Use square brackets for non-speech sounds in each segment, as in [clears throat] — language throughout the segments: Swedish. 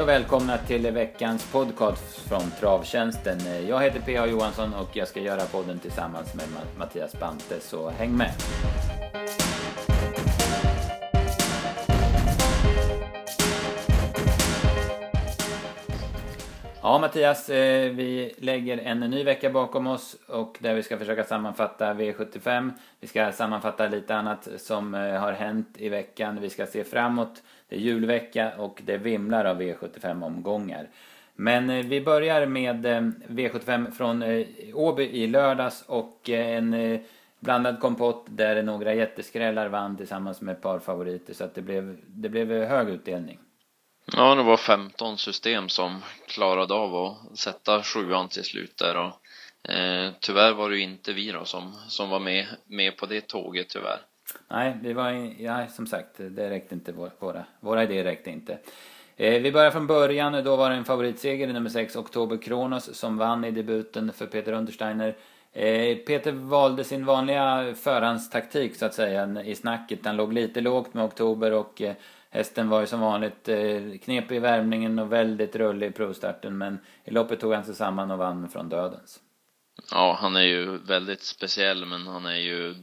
Hej och välkomna till veckans podcast från Travtjänsten. Jag heter P.A. Johansson och jag ska göra podden tillsammans med Mattias Bante, så häng med! Ja Mattias, eh, vi lägger en ny vecka bakom oss och där vi ska försöka sammanfatta V75. Vi ska sammanfatta lite annat som eh, har hänt i veckan. Vi ska se framåt. Det är julvecka och det vimlar av V75-omgångar. Men eh, vi börjar med eh, V75 från eh, Åby i lördags och en blandad kompott där några jätteskrällar vann tillsammans med ett par favoriter så att det blev, det blev hög utdelning. Ja, det var 15 system som klarade av att sätta sjuan till slut där och eh, tyvärr var det ju inte vi då som, som var med, med på det tåget tyvärr. Nej, vi var, ja, som sagt, det räckte inte, våra, våra idéer räckte inte. Eh, vi börjar från början, då var det en favoritseger i nummer 6, Oktober Kronos, som vann i debuten för Peter Untersteiner. Eh, Peter valde sin vanliga förhandstaktik så att säga i snacket. Han låg lite lågt med Oktober och eh, Hästen var ju som vanligt eh, knepig i värmningen och väldigt rullig i provstarten men i loppet tog han sig samman och vann från dödens. Ja, han är ju väldigt speciell men han är ju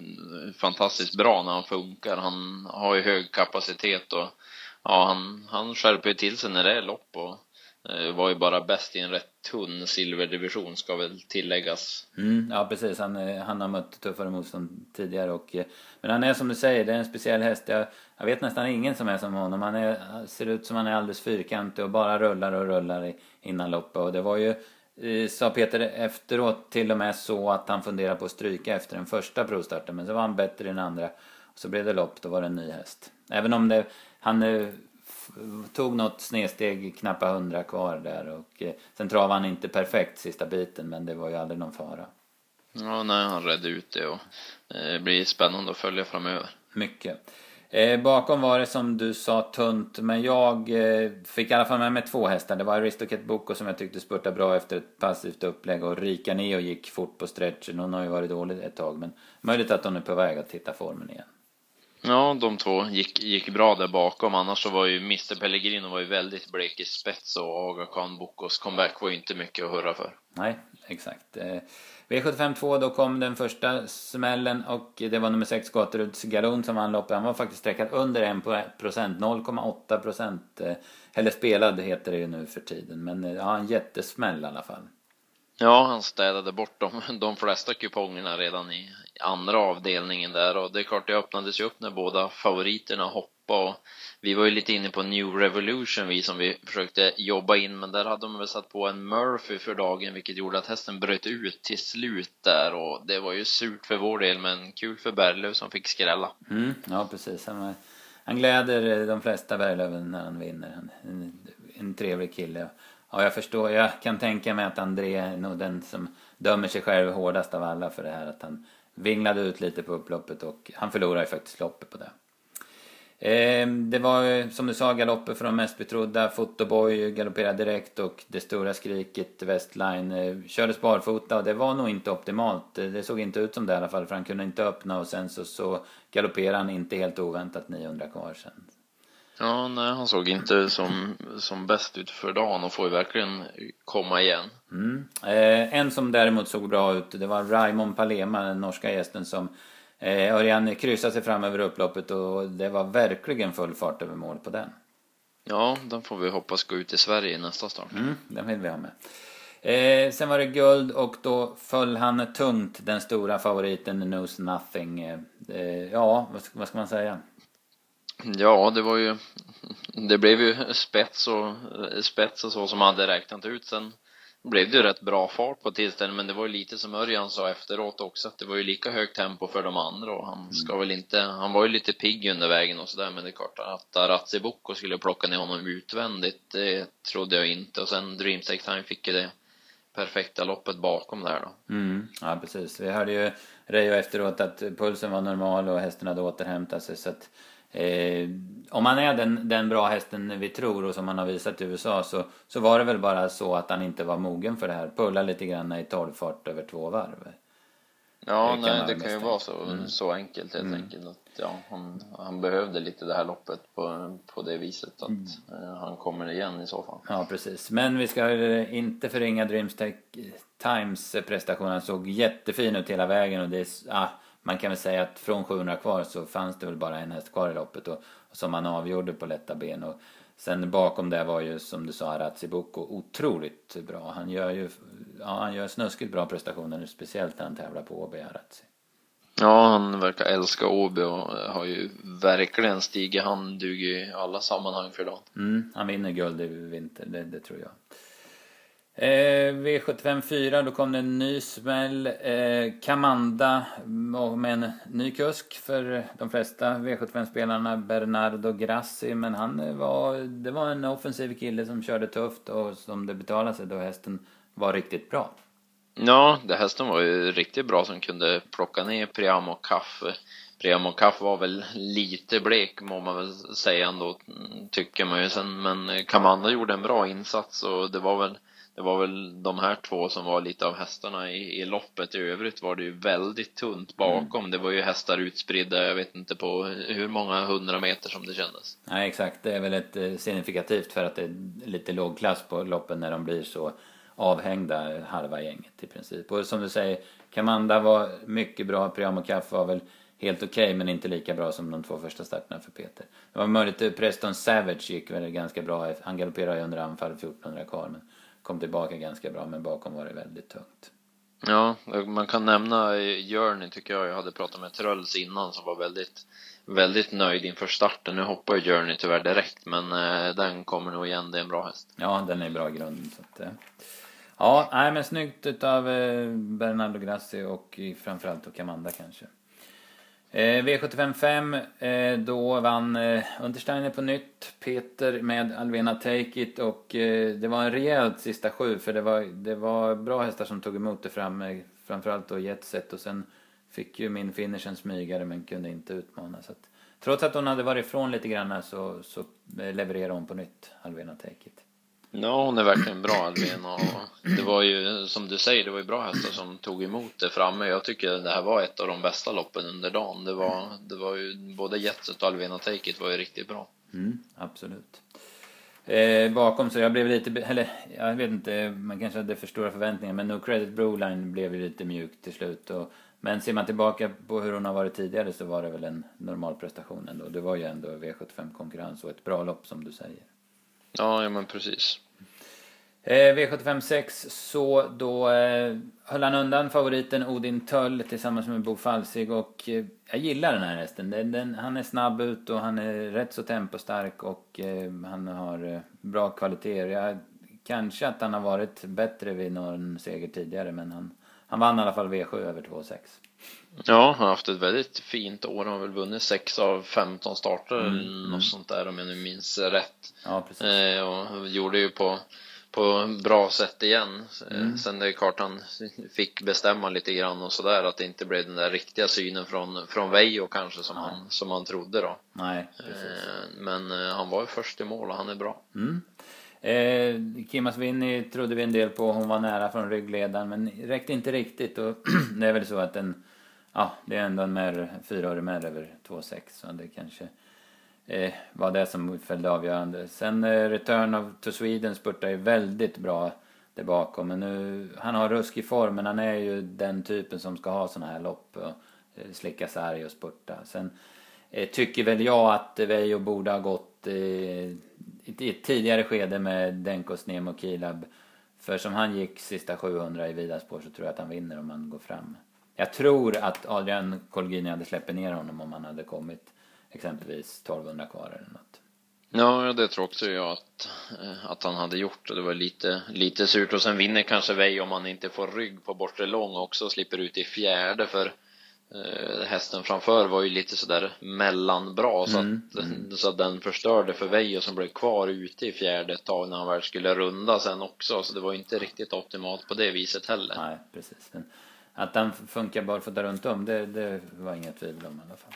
fantastiskt bra när han funkar. Han har ju hög kapacitet och ja, han, han skärper till sig när det är lopp och Eh, var ju bara bäst i en rätt tunn silverdivision ska väl tilläggas. Mm, ja precis, han, eh, han har mött tuffare motstånd tidigare och eh, Men han är som du säger, det är en speciell häst. Jag, jag vet nästan ingen som är som honom. Han är, ser ut som han är alldeles fyrkantig och bara rullar och rullar innan loppet och det var ju Sa Peter efteråt till och med så att han funderade på att stryka efter den första provstarten men så var han bättre i den andra. Och så blev det lopp, då var det en ny häst. Även om det, han tog något snedsteg, knappt hundra kvar där och eh, sen travade han inte perfekt sista biten men det var ju aldrig någon fara. Ja, nej, han redde ut det och eh, det blir spännande att följa framöver. Mycket. Eh, bakom var det som du sa tunt, men jag eh, fick i alla fall med mig två hästar. Det var Aristocat Boko som jag tyckte spurtade bra efter ett passivt upplägg och Rika Neo gick fort på stretchen. Hon har ju varit dålig ett tag, men möjligt att hon är på väg att hitta formen igen. Ja, de två gick, gick bra där bakom. Annars så var ju Mr Pellegrino var ju väldigt blek i spets och Aga Khan Bokos comeback var ju inte mycket att hurra för. Nej, exakt. Eh, V75 2, då kom den första smällen och det var nummer 6 Gaturuds Galon som vann loppet. Han var faktiskt sträckad under 1%, 0,8%. Eh, eller spelad heter det ju nu för tiden. Men eh, ja, en jättesmäll i alla fall. Ja, han städade bort de, [laughs] de flesta kupongerna redan i andra avdelningen där och det är klart det öppnades ju upp när båda favoriterna hoppade och vi var ju lite inne på New Revolution vi som vi försökte jobba in men där hade de väl satt på en Murphy för dagen vilket gjorde att hästen bröt ut till slut där och det var ju surt för vår del men kul för Berglöf som fick skrälla. Mm, ja precis, han, han gläder de flesta Berglöven när han vinner. En, en, en trevlig kille. Ja, jag förstår. Jag kan tänka mig att André är nog den som dömer sig själv hårdast av alla för det här. Att han vinglade ut lite på upploppet och han förlorade ju faktiskt loppet på det. Ehm, det var som du sa galopper för de mest betrodda. Fotoboy galopperade direkt och det stora skriket Westline eh, kördes barfota och det var nog inte optimalt. Eh, det såg inte ut som det i alla fall för han kunde inte öppna och sen så, så galopperade han inte helt oväntat 900 kvar sen. Ja, nej, han såg inte som, som bäst ut för dagen och får ju verkligen komma igen. Mm. Eh, en som däremot såg bra ut, det var Raimond Palema, den norska gästen som eh, Örjan kryssade sig fram över upploppet och det var verkligen full fart över mål på den. Ja, den får vi hoppas gå ut i Sverige i nästa start. Mm, den vill vi ha med. Eh, sen var det guld och då föll han tungt, den stora favoriten Knows Nothing. Eh, eh ja, vad, vad ska man säga? Ja, det var ju det blev ju spets och spets och så som man hade räknat ut sen blev det ju rätt bara fart på tillställningen men det var ju lite som Örjan sa efteråt också att det var ju lika högt tempo för de andra och han ska mm. väl inte han var ju lite pigg under vägen och sådär men det är klart att Arazzi Bocco skulle plocka ner honom utvändigt det trodde jag inte och sen Dreamtake Time fick ju det perfekta loppet bakom där då. Mm, ja precis. Vi hörde ju Reijo efteråt att pulsen var normal och hästen hade återhämtat sig så att Eh, om han är den, den bra hästen vi tror och som han har visat i USA så, så var det väl bara så att han inte var mogen för det här. Pulla lite grann i torrfart över två varv. Ja, Det nej, det kan ju vara så, Mm. så enkelt helt Mm. enkelt att ja, han, han behövde lite det här loppet på, på det viset att Mm. eh, han kommer igen i så fall. Ja, precis. Men vi ska inte förringa Dreams Tech Times prestation. Han såg jättefin ut hela vägen och det är, ah, man kan väl säga att från 700 kvar så fanns det väl bara en häst kvar i loppet och, och som han avgjorde på lätta ben. Och sen bakom det var ju som du sa Arazzi Boko otroligt bra. Han gör ju ja, han gör snuskigt bra prestationer, speciellt när han tävlar på Åby Arazzi. Ja, han verkar älska Åby och har ju verkligen stigit. Han duger i alla sammanhang för dagen. Mm, han vinner guld i vinter, det, det tror jag. Eh, V75 4, då kom det en ny smäll. Eh, Kamanda med en ny kusk för de flesta V75-spelarna, Bernardo Grassi. Men han var, det var en offensiv kille som körde tufft och som det betalade sig då hästen var riktigt bra. Ja, det hästen var ju riktigt bra som kunde plocka ner Priamo Kaffe. Priamo Kaffe var väl lite blek må man väl säga ändå, tycker man ju sen. Men Kamanda gjorde en bra insats och det var väl det var väl de här två som var lite av hästarna i, i loppet. I övrigt var det ju väldigt tunt bakom. Det var ju hästar utspridda, jag vet inte på hur många hundra meter som det kändes. Nej, exakt. Det är väl ett eh, signifikativt för att det är lite låg klass på loppen när de blir så avhängda halva gänget i princip. Och som du säger, Kamanda var mycket bra, Priamo Kaff var väl helt okej men inte lika bra som de två första starterna för Peter. Det var möjligt Preston Savage gick väl ganska bra, han galopperade ju under anfall 1400 kvar men kom tillbaka ganska bra men bakom var det väldigt tungt. Ja, man kan nämna Journey tycker jag. Jag hade pratat med Trölls innan som var väldigt, väldigt nöjd inför starten. Nu hoppar ju Journey tyvärr direkt, men eh, den kommer nog igen. Det är en bra häst. Ja, den är bra i grunden. Så att, eh. Ja, nej, men snyggt utav eh, Bernardo Grassi och framförallt då Kamanda kanske. Eh, V75 5, eh, då vann eh, Untersteiner på nytt. Peter med Alvena Take It och eh, det var en rejält sista sju för det var, det var bra hästar som tog emot det fram. Eh, framförallt då Jetset och sen fick ju min finish en smygare men kunde inte utmana. Så att, trots att hon hade varit ifrån lite grann så, så eh, levererade hon på nytt, Alvena Take It. Ja, hon är verkligen bra Alvena och det var ju som du säger, det var ju bra hästar som tog emot det framme. Jag tycker det här var ett av de bästa loppen under dagen. Det var, det var ju både Jetset och Alvena Take It var ju riktigt bra. Mm, absolut. Eh, bakom så jag blev lite, eller jag vet inte, man kanske hade för stora förväntningar men No Credit Broline blev ju lite mjuk till slut. Och, men ser man tillbaka på hur hon har varit tidigare så var det väl en normal prestation ändå. Det var ju ändå V75 konkurrens och ett bra lopp som du säger. Ja, ja men precis. Eh, V75 6 så då eh, höll han undan favoriten Odin Töll tillsammans med Bo Falsig och eh, jag gillar den här hästen. Den, den, han är snabb ut och han är rätt så tempostark och eh, han har eh, bra kvaliteter. Jag, kanske att han har varit bättre vid någon seger tidigare men han, han vann i alla fall V7 över 2,6. Ja, han har haft ett väldigt fint år. Han har väl vunnit 6 av 15 starter Mm, eller mm. något sånt där om jag nu minns rätt. Ja precis. Eh, och gjorde ju på, på bra sätt igen. Eh, Mm. Sen det är klart han fick bestämma lite grann och sådär att det inte blev den där riktiga synen från, från Veijo kanske som, Nej. han, som han trodde då. Nej precis. Eh, Men eh, han var ju först i mål och han är bra. Mm. Eh, Kimas Winnie trodde vi en del på. Hon var nära från ryggledaren men räckte inte riktigt. Och [clears throat] det är väl så att den, ja, det är ändå en mer, fyra år mer över 2,6 så det kanske eh, var det som följde avgörande. Sen eh, Return of to Sweden spurtar ju väldigt bra där bakom. Men nu, han har ruskig form men han är ju den typen som ska ha såna här lopp och eh, slicka sarg och spurta. Sen eh, tycker väl jag att Veijo borde ha gått eh, i ett tidigare skede med Denkos Nemo Kilab. För som han gick sista 700 i vida spår så tror jag att han vinner om han går fram. Jag tror att Adrian Colgjini hade släppt ner honom om han hade kommit exempelvis 1200 kvar eller något. Ja, det tror också jag att, eh, att han hade gjort och det var lite, lite surt och sen vinner kanske Vej om han inte får rygg på bortre lång också och slipper ut i fjärde för hästen framför var ju lite sådär mellanbra så, Mm, att, så att den förstörde för Veijo som blev kvar ute i fjärde ett tag när han väl skulle runda sen också så det var inte riktigt optimalt på det viset heller. Nej, precis. Men att han funkar barfota runt om, det, det var inget tvivel om i alla fall.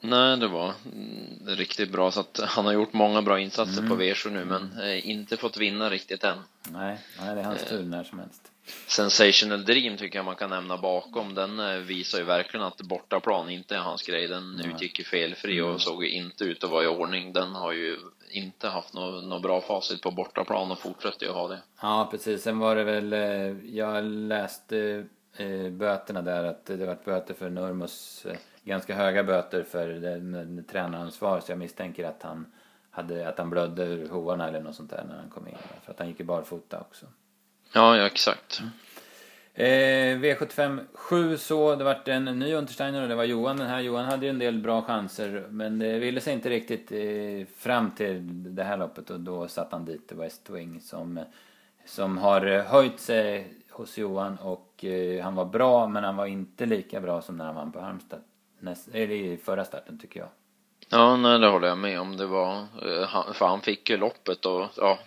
Nej, det var mm, riktigt bra så att han har gjort många bra insatser Mm. på V7 nu men eh, inte fått vinna riktigt än. Nej, nej det är hans tur när som helst. Sensational Dream tycker jag man kan nämna bakom. Den eh, visar ju verkligen att bortaplan inte är hans grej. Den Nej. utgick ju felfri och Mm. såg inte ut att vara i ordning. Den har ju inte haft något nå bra facit på bortaplan och fortsätter ju ha det. Ja, precis. Sen var det väl, eh, jag läste eh, böterna där att det varit böter för Nurmos, ganska höga böter för tränaransvar så jag misstänker att han hade, att han blödde ur hovarna eller något sånt där när han kom in. För att han gick ju barfota också. Ja, ja exakt. Eh, V75 7 så, det vart en ny Untersteiner och det var Johan den här. Johan hade ju en del bra chanser men det ville sig inte riktigt eh, fram till det här loppet och då satt han dit West Wing som, som har eh, höjt sig hos Johan och eh, han var bra men han var inte lika bra som när han vann på Halmstad. Näst, eller i förra starten tycker jag. Ja, nej, det håller jag med om. Det var, eh, för han fick ju loppet och ja,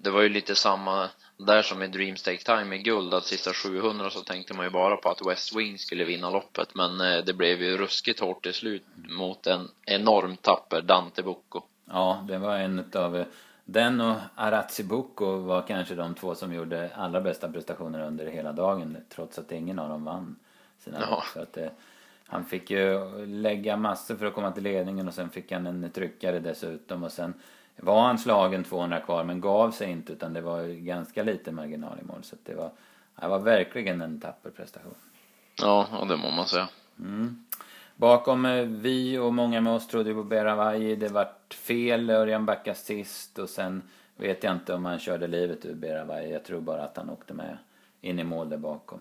det var ju lite samma där som i Dreams Take Time i guld, att sista 700 så tänkte man ju bara på att West Wing skulle vinna loppet, men eh, det blev ju ruskigt hårt till slut mot en enormt tapper Dante Bucco. Ja, det var en utav den och Arazzi Bucco var kanske de två som gjorde allra bästa prestationer under hela dagen trots att ingen av dem vann sina Ja. lopp. Så att han fick ju lägga massor för att komma till ledningen och sen fick han en tryckare dessutom och sen var han slagen 200 kvar men gav sig inte utan det var ganska lite marginal i mål så det var, det var verkligen en tapper prestation. Ja, och det må man säga. Mm. Bakom eh, vi och många med oss trodde på Beravaji. Det vart fel. Örjan backade sist och sen vet jag inte om han körde livet ur Beravaji. Jag tror bara att han åkte med in i mål där bakom.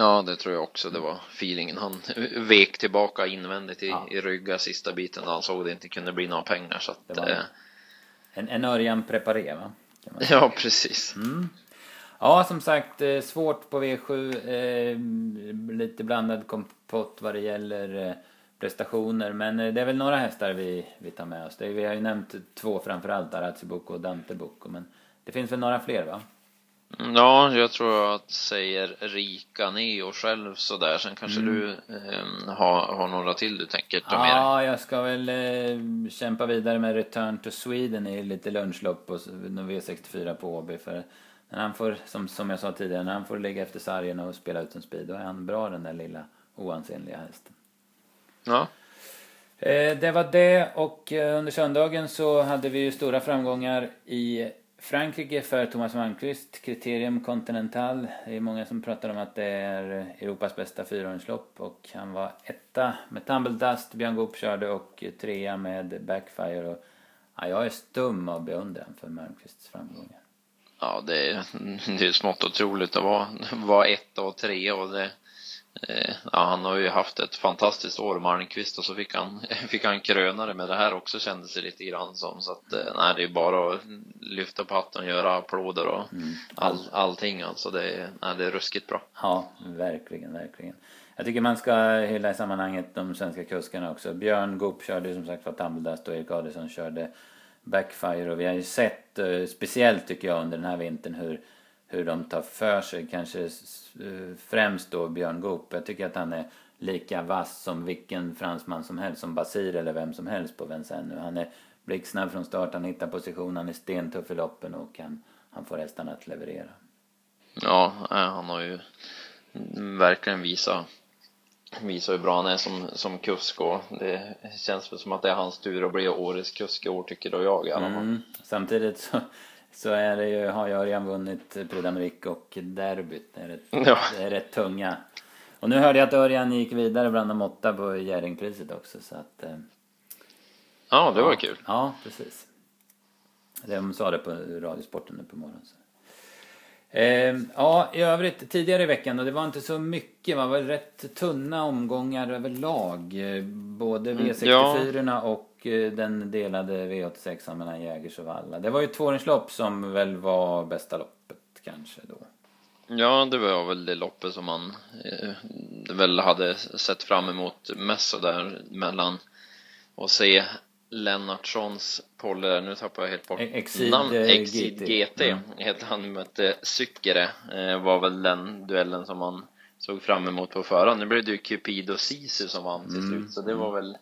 Ja, det tror jag också. Det var feelingen. Han vek tillbaka invändigt i, Ja. i rygga sista biten då han såg det inte kunde bli några pengar så att, eh, En, en Örjan preparé va? [laughs] Ja precis. Mm. Ja, som sagt, eh, svårt på V7. Eh, lite blandad kompott vad det gäller eh, prestationer. Men eh, det är väl några hästar vi, vi tar med oss. Det vi har ju nämnt två framförallt, Arazzi Bucco och Dante Bucco. Men det finns väl några fler va? Ja, jag tror att säger Rika Neo själv sådär. Sen kanske Mm. du eh, har, har några till du tänker ta med. Ja, jag ska väl eh, kämpa vidare med Return to Sweden i lite lunchlopp och s- någon V64 på Åby. För när han får, som, som jag sa tidigare, när han får ligga efter sargen och spela ut en speed, då är han bra den där lilla oansenliga hästen. Ja. Eh, det var det och eh, under söndagen så hade vi ju stora framgångar i Frankrike för Thomas Malmqvist, Criterium Continental. Det är många som pratar om att det är Europas bästa fyraåringslopp och han var etta med Tumble Dust, Björn Goop körde och trea med Backfire. Och, ja, jag är stum av beundran för Malmqvists framgångar. Ja, det är, det är smått otroligt att vara, vara etta och trea. och det Ja, han har ju haft ett fantastiskt år, Malmqvist, och så fick han, [laughs] fick han krönare med det här också kändes det lite grann som. Så att, eh, nej, det är bara att lyfta på hatten och göra applåder och all, allting alltså. Det är, nej, det är ruskigt bra. Ja, verkligen, verkligen. Jag tycker man ska hylla i sammanhanget de svenska kuskarna också. Björn Goop körde ju som sagt var Tumbledust och Erik Adielsson körde Backfire och vi har ju sett, eh, speciellt tycker jag under den här vintern, hur, hur de tar för sig. Kanske främst då Björn Goop. Jag tycker att han är lika vass som vilken fransman som helst, som Basir eller vem som helst på Vincennes nu. Han är blixtsnabb från start, han hittar position, han är stentuff i loppen och han, han får hästarna att leverera. Ja, eh, han har ju verkligen visat visar hur bra han är som, som kusk och det känns väl som att det är hans tur att bli årets kusk i år tycker då jag i alla fall. Mm. Samtidigt så, så är det ju, har ju Örjan vunnit Prix och derbyt. Det är, rätt, Ja. det är rätt tunga. Och nu hörde jag att Örjan gick vidare bland de åtta på Jerringpriset också så att... eh, Ja, det var ja, kul. Ja, precis. De sa det på Radiosporten nu på morgonen. Så. Eh, ja, i övrigt tidigare i veckan och det var inte så mycket, det var rätt tunna omgångar överlag. Eh, Både V64 och eh, den delade V86 mellan Jägers och Valla. Det var ju tvååringslopp som väl var bästa loppet kanske då. Ja, det var väl det loppet som man eh, väl hade sett fram emot mest så där mellan att se Lennartssons Polle, nu tappar jag helt bort Exid, namn, eh, Exid GT. GT, Mm. heter han mötte Sykere, eh, var väl den duellen som man såg fram emot på förhand. Nu blev det ju Cupido Sisu som vann till Mm. slut, så det var väl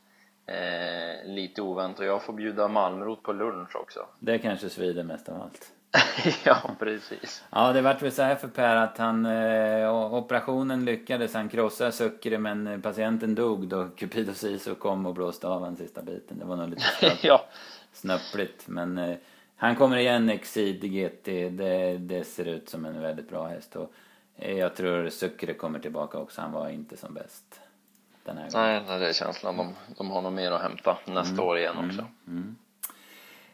eh, lite oväntat. Jag får bjuda Malmrot på lunch också. Det kanske svider mest av allt. [laughs] ja, precis. Ja, det vart väl så här för Per att han, eh, operationen lyckades. Han krossade Sucre men patienten dog då Cupido Siso kom och blåste av den sista biten. Det var nog lite [laughs] snöpp, ja. snöppligt. Men eh, han kommer igen Exid GT. Det, det ser ut som en väldigt bra häst. Och, eh, jag tror Sucre kommer tillbaka också. Han var inte som bäst. Den här gången. Nej, det är känslan. De, de har nog mer att hämta nästa mm, år igen också. Mm, mm.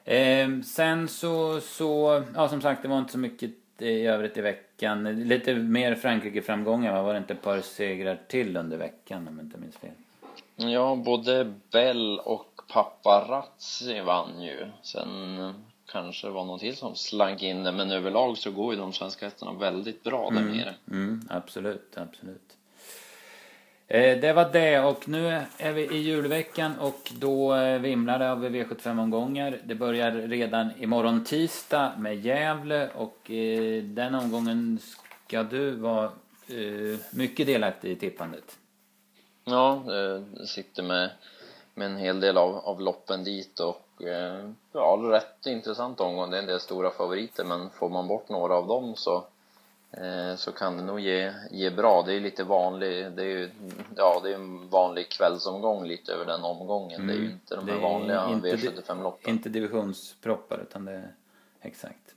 Eh, sen så, så, ja som sagt det var inte så mycket i övrigt i veckan. Lite mer Frankrike-framgångar Var det inte ett par segrar till under veckan om jag inte minns fel? Ja, både Bell och Paparazzi vann ju. Sen kanske det var någon till som slank in det, men överlag så går ju de svenska hästarna väldigt bra där mm, nere. Mm, absolut, absolut. Eh, det var det och nu är vi i julveckan och då eh, vimlar det av V75-omgångar. Det börjar redan imorgon tisdag med Gävle och eh, den omgången ska du vara mycket delaktig i tippandet. Ja, jag sitter med, med en hel del av, av loppen dit och ja, rätt intressant omgång. Det är en del stora favoriter men får man bort några av dem så så kan det nog ge, ge bra. Det är lite vanlig, det är ju, ja det är en vanlig kvällsomgång lite över den omgången. Mm. Det är ju mm. inte de här vanliga V75-loppen. Inte divisionsproppar utan det är exakt.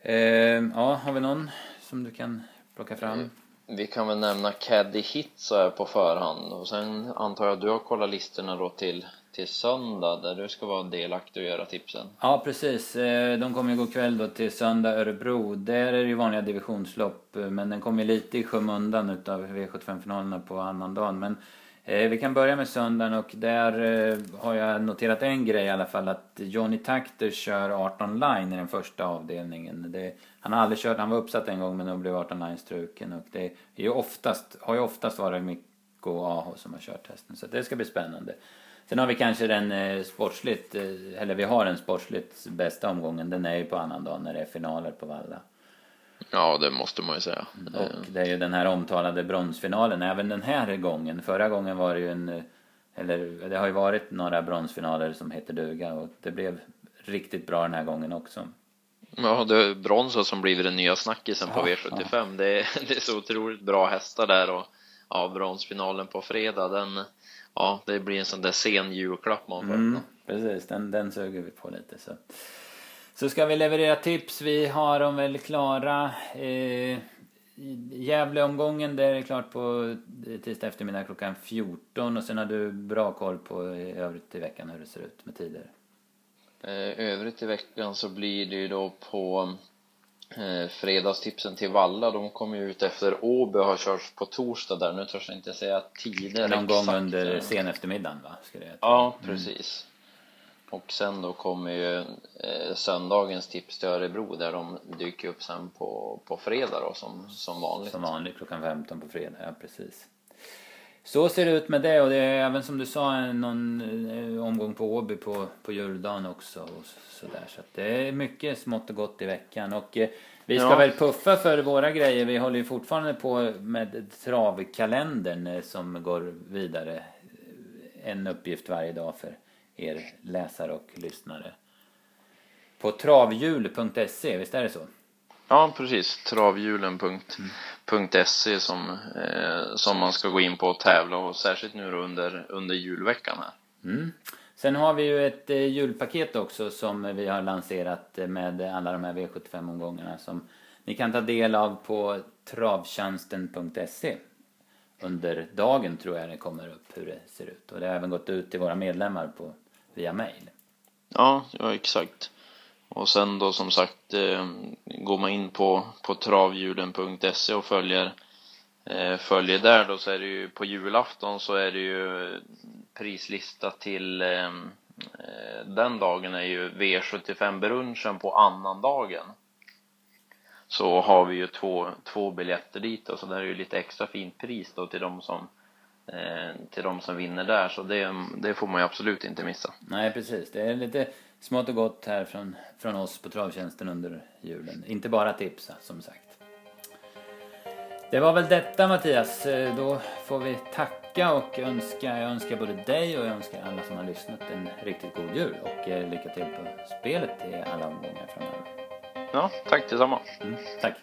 Eh, ja, har vi någon som du kan plocka fram? Eh, vi kan väl nämna Caddy Hit så här på förhand och sen antar jag att du har kollat listorna då till till söndag där du ska vara delaktig och göra tipsen. Ja precis, eh, de kommer ju gå kväll då till söndag Örebro. Där är det ju vanliga divisionslopp eh, men den kommer lite i skymundan utav V75-finalerna på annandagen. Men eh, vi kan börja med söndagen och där har jag noterat en grej i alla fall att Johnny Takter kör 18 line i den första avdelningen. Det, han har aldrig kört, han var uppsatt en gång men då blev 18 line struken och det är ju oftast, har ju oftast varit Mikko Aho som har kört hästen så det ska bli spännande. Sen har vi kanske den eh, sportsligt, eh, eller vi har den sportsligt bästa omgången. Den är ju på annandagen när det är finaler på Valla. Ja, det måste man ju säga. Och det är ju den här omtalade bronsfinalen även den här gången. Förra gången var det ju en, eh, eller det har ju varit några bronsfinaler som heter duga och det blev riktigt bra den här gången också. Ja, det är brons som blivit den nya snackisen ja, på V75. Ja. Det, är, [laughs] det är så otroligt bra hästar där och ja, bronsfinalen på fredag den ja, det blir en sån där sen julklapp man får mm, Precis, den, den suger vi på lite så. Så ska vi leverera tips. Vi har dem väl klara. Eh, Gävleomgången, det är klart på tisdag eftermiddag klockan 14 och sen har du bra koll på övrigt i veckan hur det ser ut med tider. Eh, övrigt i veckan så blir det ju då på eh, fredagstipsen till Valla. De kommer ju ut efter Åby och har körts på torsdag där. Nu törs jag inte säga tider Någon exakt. gång under sen eftermiddagen va? Skulle jag ja, precis. Mm. Och sen då kommer ju eh, söndagens tips till Örebro där de dyker upp sen på, på fredag då som, som vanligt. Som vanligt klockan 15 på fredag, ja precis. Så ser det ut med det och det är även som du sa någon eh, omgång på Åby på, på juldagen också och sådär. Så att det är mycket smått och gott i veckan och eh, vi ska ja. väl puffa för våra grejer. Vi håller ju fortfarande på med travkalendern eh, som går vidare. En uppgift varje dag för er läsare och lyssnare. På travhjul.se, visst är det så? Ja, precis. Travhjulen.se som, eh, som man ska gå in på och tävla och särskilt nu under, under julveckan här. Mm. Sen har vi ju ett eh, julpaket också som vi har lanserat med alla de här V75-omgångarna som ni kan ta del av på travtjänsten.se. Under dagen tror jag det kommer upp hur det ser ut och det har även gått ut till våra medlemmar på, via mail. Ja, ja exakt. Och sen då som sagt eh, går man in på, på travhjulen.se och följer eh, följer där då så är det ju på julafton så är det ju prislista till eh, eh den dagen är ju V75 brunchen på annandagen så har vi ju två, två biljetter dit och så där är det ju lite extra fint pris då till de som till de som vinner där så det, det får man ju absolut inte missa. Nej precis, det är lite smått och gott här från, från oss på Travtjänsten under julen. Inte bara tipsa som sagt. Det var väl detta Mattias. Eh, då får vi tacka och önska, jag önskar både dig och jag önskar alla som har lyssnat en riktigt god jul och eh, lycka till på spelet i alla omgångar framöver. Ja, tack detsamma. Mm, tack.